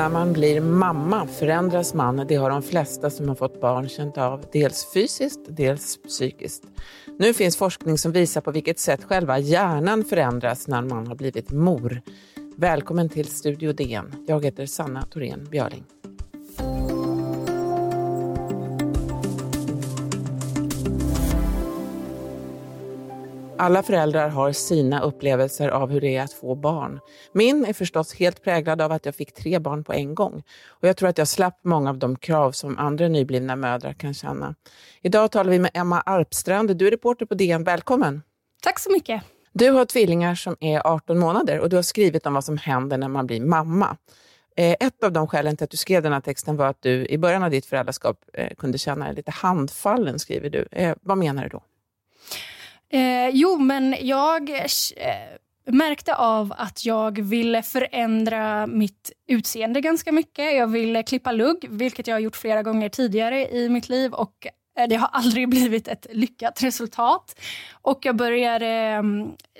När man blir mamma förändras man. Det har de flesta som har fått barn känt av, dels fysiskt, dels psykiskt. Nu finns forskning som visar på vilket sätt själva hjärnan förändras när man har blivit mor. Välkommen till Studio DN. Jag heter Sanna Thorén Björling. Alla föräldrar har sina upplevelser av hur det är att få barn. Min är förstås helt präglad av att jag fick tre barn på en gång. Och Jag tror att jag slapp många av de krav som andra nyblivna mödrar kan känna. Idag talar vi med Emma Arpstrand. Du är reporter på DN. Välkommen! Tack så mycket. Du har tvillingar som är 18 månader och du har skrivit om vad som händer när man blir mamma. Eh, ett av de skälen till att du skrev den här texten var att du i början av ditt föräldraskap eh, kunde känna dig lite handfallen, skriver du. Eh, vad menar du då? Eh, jo, men jag eh, märkte av att jag ville förändra mitt utseende ganska mycket. Jag ville klippa lugg, vilket jag har gjort flera gånger tidigare i mitt liv och eh, det har aldrig blivit ett lyckat resultat. Och jag började eh,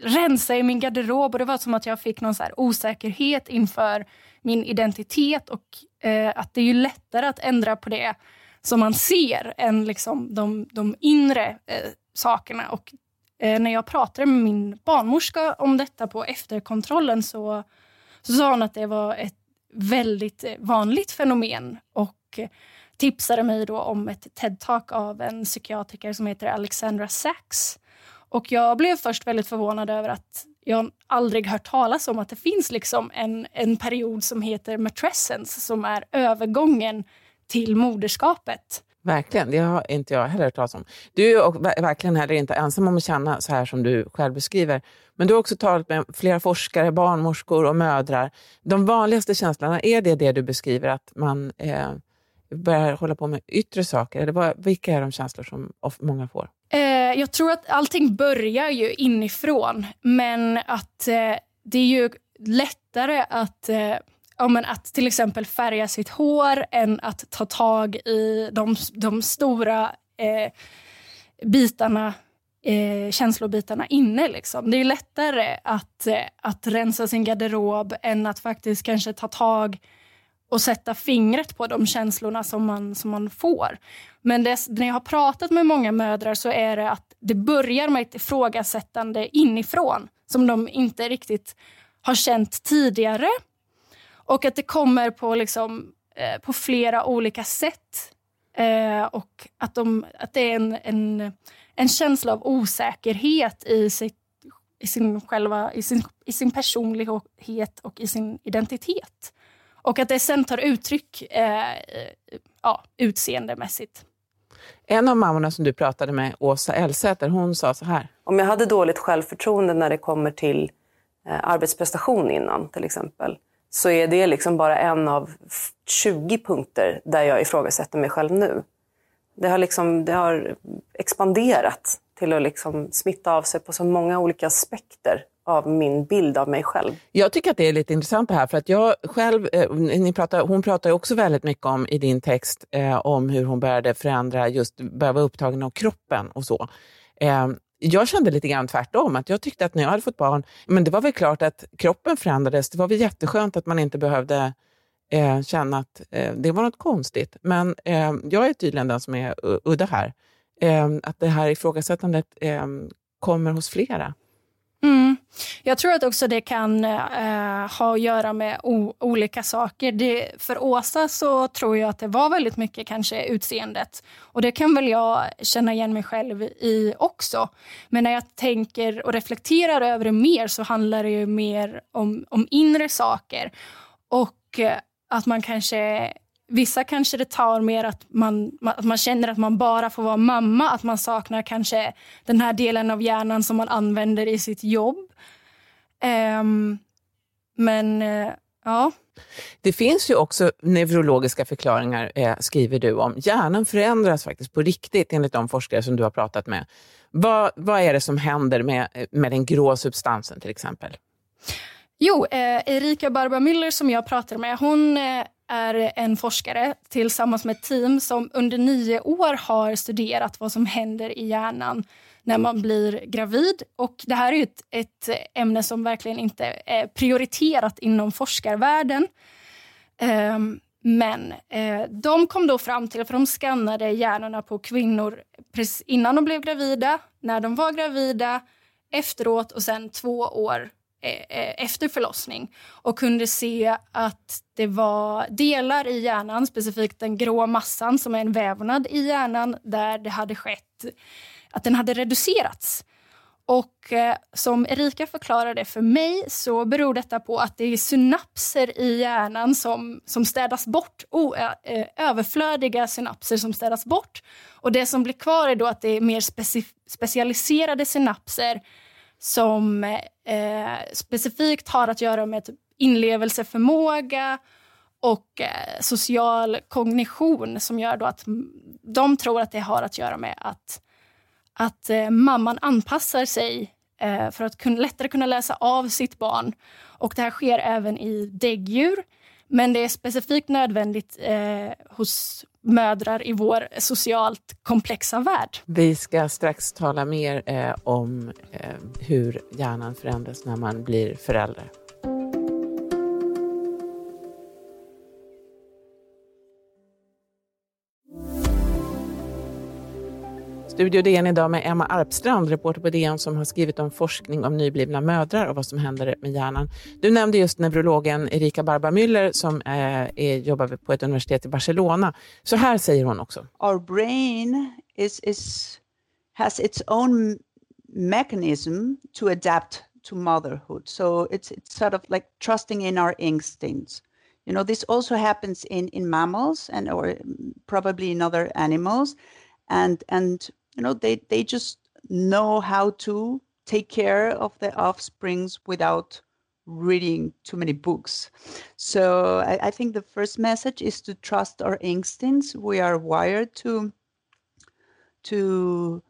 rensa i min garderob och det var som att jag fick någon så osäkerhet inför min identitet och eh, att det är ju lättare att ändra på det som man ser än liksom de, de inre eh, sakerna. Och Eh, när jag pratade med min barnmorska om detta på efterkontrollen så, så sa hon att det var ett väldigt vanligt fenomen och tipsade mig då om ett TED-talk av en psykiatriker som heter Alexandra Sachs. Och jag blev först väldigt förvånad över att jag aldrig hört talas om att det finns liksom en, en period som heter matrescence som är övergången till moderskapet. Verkligen, det har inte jag heller hört talas om. Du är verkligen heller inte ensam om att känna så här som du själv beskriver. Men du har också talat med flera forskare, barnmorskor och mödrar. De vanligaste känslorna, är det det du beskriver, att man eh, börjar hålla på med yttre saker? Eller vad, vilka är de känslor som många får? Eh, jag tror att allting börjar ju inifrån, men att eh, det är ju lättare att eh, ja, men att till exempel färga sitt hår än att ta tag i de, de stora eh, bitarna eh, känslobitarna inne. Liksom. Det är lättare att, eh, att rensa sin garderob än att faktiskt kanske ta tag och sätta fingret på de känslorna som man, som man får. Men det, när jag har pratat med många mödrar så är det att det börjar med ett ifrågasättande inifrån som de inte riktigt har känt tidigare och att det kommer på, liksom, eh, på flera olika sätt. Eh, och att, de, att det är en, en, en känsla av osäkerhet i, sitt, i, sin själva, i, sin, i sin personlighet och i sin identitet. Och att det sen tar uttryck eh, ja, utseendemässigt. En av mammorna som du pratade med, Åsa Elsäter, hon sa så här. Om jag hade dåligt självförtroende när det kommer till eh, arbetsprestation innan till exempel, så är det liksom bara en av 20 punkter där jag ifrågasätter mig själv nu. Det har, liksom, det har expanderat till att liksom smitta av sig på så många olika aspekter av min bild av mig själv. Jag tycker att det är lite intressant det här, för att jag själv, eh, ni pratar, hon pratar också väldigt mycket om i din text eh, om hur hon började förändra, just börja vara upptagen av kroppen och så. Eh, jag kände lite grann tvärtom, att jag tyckte att när jag hade fått barn, men det var väl klart att kroppen förändrades. Det var väl jätteskönt att man inte behövde eh, känna att eh, det var något konstigt. Men eh, jag är tydligen den som är udda här. Eh, att det här ifrågasättandet eh, kommer hos flera. Jag tror att också det kan eh, ha att göra med olika saker. Det, för Åsa så tror jag att det var väldigt mycket kanske utseendet. Och det kan väl jag känna igen mig själv i också. Men när jag tänker och reflekterar över det mer så handlar det ju mer om, om inre saker. Och eh, att man kanske Vissa kanske det tar mer att man, att man känner att man bara får vara mamma, att man saknar kanske den här delen av hjärnan som man använder i sitt jobb. Um, men uh, ja. Det finns ju också neurologiska förklaringar, eh, skriver du om. Hjärnan förändras faktiskt på riktigt enligt de forskare som du har pratat med. Vad, vad är det som händer med, med den grå substansen till exempel? Jo, eh, Erika Barbara Müller som jag pratade med, hon eh, är en forskare tillsammans med ett team som under nio år har studerat vad som händer i hjärnan när man blir gravid. Och Det här är ett, ett ämne som verkligen inte är prioriterat inom forskarvärlden. Um, men eh, de kom då fram till, för de skannade hjärnorna på kvinnor innan de blev gravida, när de var gravida, efteråt och sen två år Eh, eh, efter förlossning och kunde se att det var delar i hjärnan, specifikt den grå massan som är en vävnad i hjärnan där det hade skett att den hade reducerats. Och eh, som Erika förklarade för mig så beror detta på att det är synapser i hjärnan som, som städas bort, o, eh, överflödiga synapser som städas bort. Och det som blir kvar är då att det är mer speci specialiserade synapser som eh, specifikt har att göra med typ inlevelseförmåga och eh, social kognition som gör då att de tror att det har att göra med att att eh, mamman anpassar sig eh, för att kun, lättare kunna läsa av sitt barn. Och Det här sker även i däggdjur, men det är specifikt nödvändigt eh, hos mödrar i vår socialt komplexa värld. Vi ska strax tala mer eh, om eh, hur hjärnan förändras när man blir förälder. Studio DN idag med Emma Arpstrand, reporter på DN som har skrivit om forskning om nyblivna mödrar och vad som händer med hjärnan. Du nämnde just neurologen Erika Barba-Müller som eh, är, jobbar på ett universitet i Barcelona. Så här säger hon också. Our brain is, is, has its own mechanism to adapt to motherhood. So it's, it's sort of like trusting in our instincts. You know, this also happens in, in mammals and or probably in other animals. And, and you know they they just know how to take care of their offsprings without reading too many books. So I, I, think the first message is to trust our instincts. We are wired to to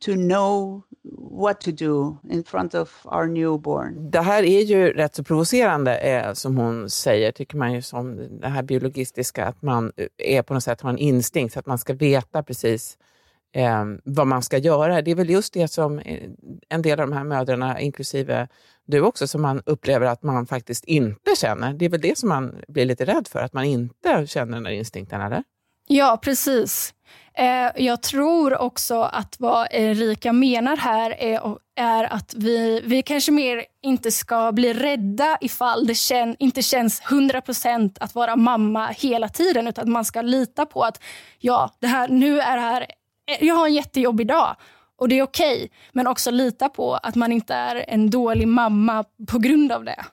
to know what to do in front of our newborn. Det här är ju rätt så provocerande, eh, som hon säger, tycker man ju som det här biologistiska, att man eh, är på något sätt har en instinkt, att man ska veta precis eh, vad man ska göra. Det är väl just det som eh, en del av de här mödrarna, inklusive du också, som man upplever att man faktiskt inte känner. Det är väl det som man blir lite rädd för, att man inte känner den där instinkten, eller? Ja, precis. Eh, jag tror också att vad Erika menar här är, är att vi, vi kanske mer inte ska bli rädda ifall det kän, inte känns 100% att vara mamma hela tiden, utan att man ska lita på att ja, det här, nu är det här Eh, jag har en jättejobbig dag och det är okej. Okay, men också lita på att man inte är en dålig mamma på grund av det.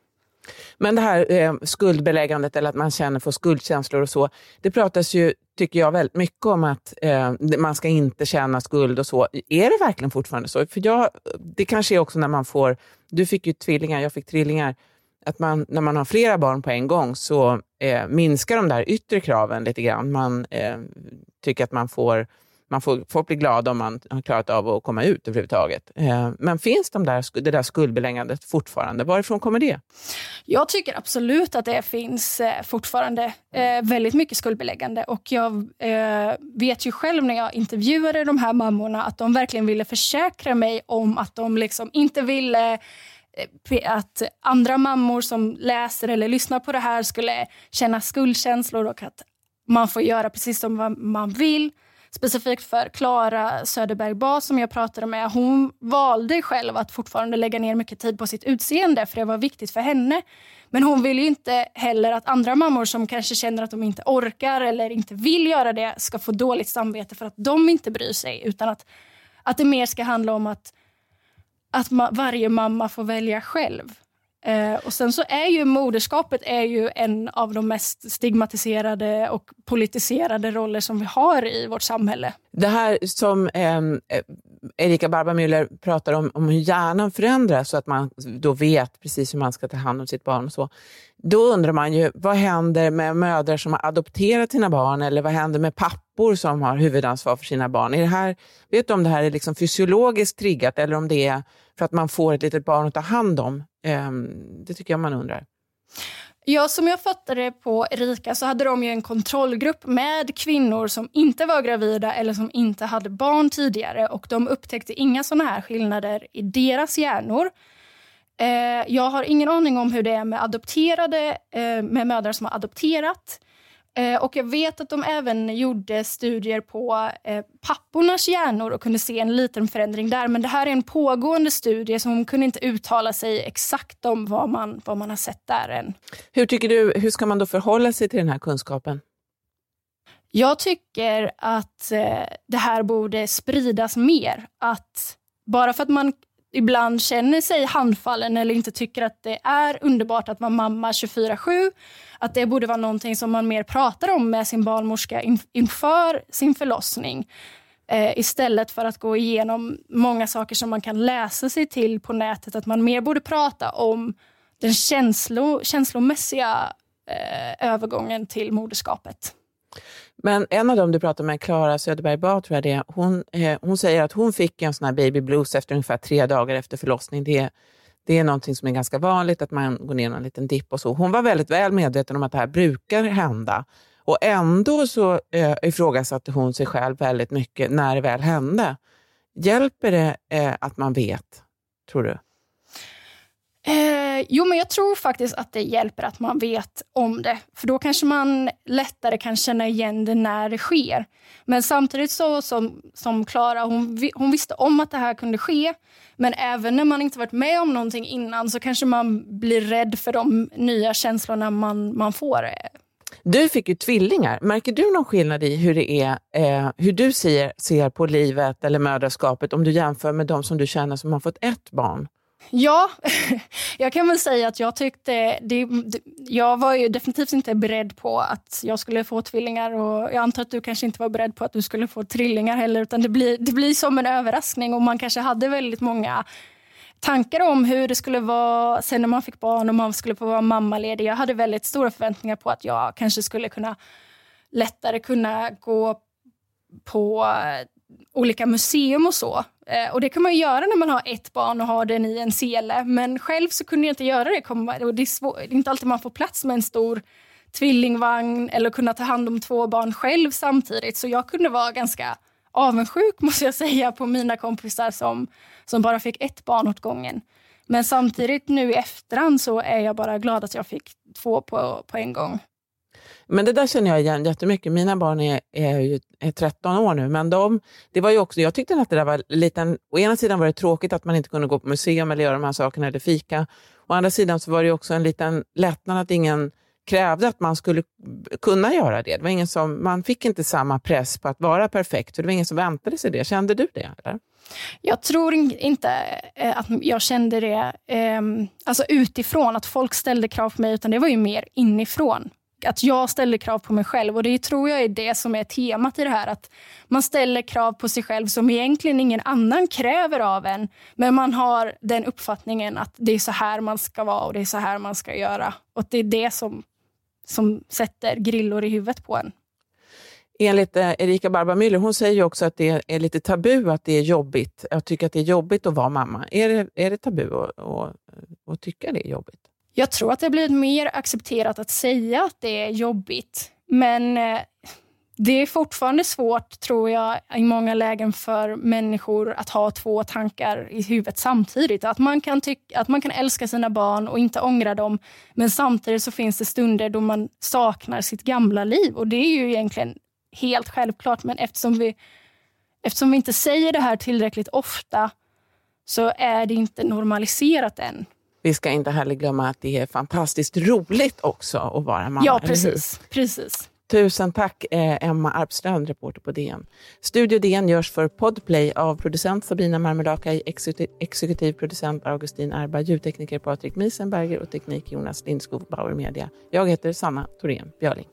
Men det här eh, skuldbeläggandet eller att man känner för skuldkänslor och så. Det pratas ju, tycker jag, väldigt mycket om att eh, man ska inte känna skuld och så. Är det verkligen fortfarande så? För jag, det kanske är också när man får, du fick ju tvillingar, jag fick trillingar, att man, när man har flera barn på en gång så eh, minskar de där yttre kraven lite grann. Man eh, tycker att man får man får, folk blir glada om man har klarat av att komma ut överhuvudtaget. Eh, men finns de där, det där skuldbeläggandet fortfarande? Varifrån kommer det? Jag tycker absolut att det finns eh, fortfarande eh, väldigt mycket skuldbeläggande. Och jag vet ju själv när jag intervjuade de här mammorna att de verkligen ville försäkra mig om att de liksom inte ville att andra mammor som läser eller lyssnar på det här skulle känna skuldkänslor och att man får göra precis som man vill specifikt för Klara Söderberg Bas som jag pratade med. Hon valde själv att fortfarande lägga ner mycket tid på sitt utseende för det var viktigt för henne. Men hon vill inte heller att andra mammor som kanske känner att de inte orkar eller inte vill göra det ska få dåligt samvete för att de inte bryr sig. Utan att, att det mer ska handla om att, att ma varje mamma får välja själv. Eh, och sen så är ju moderskapet är ju en av de mest stigmatiserade och politiserade roller som vi har i vårt samhälle. Det här som eh, Erika Barba-Müller pratar om, om hur hjärnan förändras så att man då vet precis hur man ska ta hand om sitt barn och så. Då undrar man ju, vad händer med mödrar som har adopterat sina barn eller vad händer med pappor som har huvudansvar för sina barn? Är det här, vet du om det här är liksom fysiologiskt triggat eller om det är för att man får ett litet barn att ta hand om? Ehm, det tycker jag man undrar. Ja, som jag fattade på Erika så hade de ju en kontrollgrupp med kvinnor som inte var gravida eller som inte hade barn tidigare och de upptäckte inga sådana här skillnader i deras hjärnor. Eh, jag har ingen aning om hur det är med adopterade, eh, med mödrar som har adopterat. Eh, och jag vet att de även gjorde studier på eh, pappornas hjärnor och kunde se en liten förändring där. Men det här är en pågående studie så hon kunde inte uttala sig exakt om vad man, vad man har sett där än. Hur tycker du, hur ska man då förhålla sig till den här kunskapen? Jag tycker att eh, det här borde spridas mer. Att bara för att man ibland känner sig handfallen eller inte tycker att det är underbart att vara mamma 24-7, att det borde vara någonting som man mer pratar om med sin barnmorska inför sin förlossning. Eh, istället för att gå igenom många saker som man kan läsa sig till på nätet. Att man mer borde prata om den känslo, känslomässiga eh, övergången till moderskapet. Men en av dem du pratade med, Klara Söderberg Bad, tror jag det hon, eh, hon säger att hon fick en sån här baby blues efter ungefär tre dagar efter förlossning. Det, det är någonting som är ganska vanligt, att man går ner en liten dipp och så. Hon var väldigt väl medveten om att det här brukar hända. Och ändå så eh, ifrågasatte hon sig själv väldigt mycket när det väl hände. Hjälper det eh, att man vet, tror du? Eh, Eh, jo, men jag tror faktiskt att det hjälper att man vet om det. För då kanske man lättare kan känna igen det när det sker. Men samtidigt så som, som Klara, hon, hon visste om att det här kunde ske. Men även när man inte varit med om någonting innan så kanske man blir rädd för de nya känslorna man, man får. Du fick ju tvillingar. Märker du någon skillnad i hur det är, eh, hur du ser, ser på livet eller mödraskapet om du jämför med de som du känner som har fått ett barn? Ja, jag kan väl säga att jag tyckte... Det, jag var ju definitivt inte beredd på att jag skulle få tvillingar och jag antar att du kanske inte var beredd på att du skulle få trillingar heller utan det blir, det blir som en överraskning och man kanske hade väldigt många tankar om hur det skulle vara sen när man fick barn och man skulle få vara mammaledig. Jag hade väldigt stora förväntningar på att jag kanske skulle kunna lättare kunna gå på olika museum och så. Eh, och Det kan man göra när man har ett barn och har den i en sele. Men själv så kunde jag inte göra det. Och det, är svår, det är inte alltid man får plats med en stor tvillingvagn eller kunna ta hand om två barn själv samtidigt. Så jag kunde vara ganska avundsjuk måste jag säga på mina kompisar som, som bara fick ett barn åt gången. Men samtidigt nu i efterhand så är jag bara glad att jag fick två på, på en gång. Men det där känner jag igen jättemycket. Mina barn är, är, ju, är 13 år nu, men de, det var ju också, jag tyckte att det där var lite... Å ena sidan var det tråkigt att man inte kunde gå på museum eller göra de här sakerna eller fika. Å andra sidan så var det också en liten lättnad att ingen krävde att man skulle kunna göra det. det var ingen som, man fick inte samma press på att vara perfekt, för det var ingen som väntade sig det. Kände du det? Eller? Jag tror inte eh, att jag kände det ehm, alltså utifrån, att folk ställde krav på mig, utan det var ju mer inifrån att jag ställer krav på mig själv. Och Det tror jag är det som är temat i det här. Att Man ställer krav på sig själv som egentligen ingen annan kräver av en. Men man har den uppfattningen att det är så här man ska vara och det är så här man ska göra. Och Det är det som, som sätter grillor i huvudet på en. Enligt eh, Erika Barba hon säger också att det är lite tabu att det är jobbigt. Jag tycker att det är jobbigt att vara mamma. Är det, är det tabu att, att, att tycka det är jobbigt? Jag tror att det har blivit mer accepterat att säga att det är jobbigt. Men eh, det är fortfarande svårt, tror jag, i många lägen för människor att ha två tankar i huvudet samtidigt. Att man kan, tycka, att man kan älska sina barn och inte ångra dem, men samtidigt så finns det stunder då man saknar sitt gamla liv. Och Det är ju egentligen helt självklart, men eftersom vi, eftersom vi inte säger det här tillräckligt ofta så är det inte normaliserat än. Vi ska inte heller glömma att det är fantastiskt roligt också att vara mamma. Ja, precis. precis. Tusen tack eh, Emma Arpstrand, reporter på DN. Studio DN görs för Podplay av producent Sabina Marmelaka, exekutiv producent Augustin Arba, ljudtekniker Patrik Miesenberger och teknik Jonas Lindskog, Bauer Media. Jag heter Sanna Thorén Björling.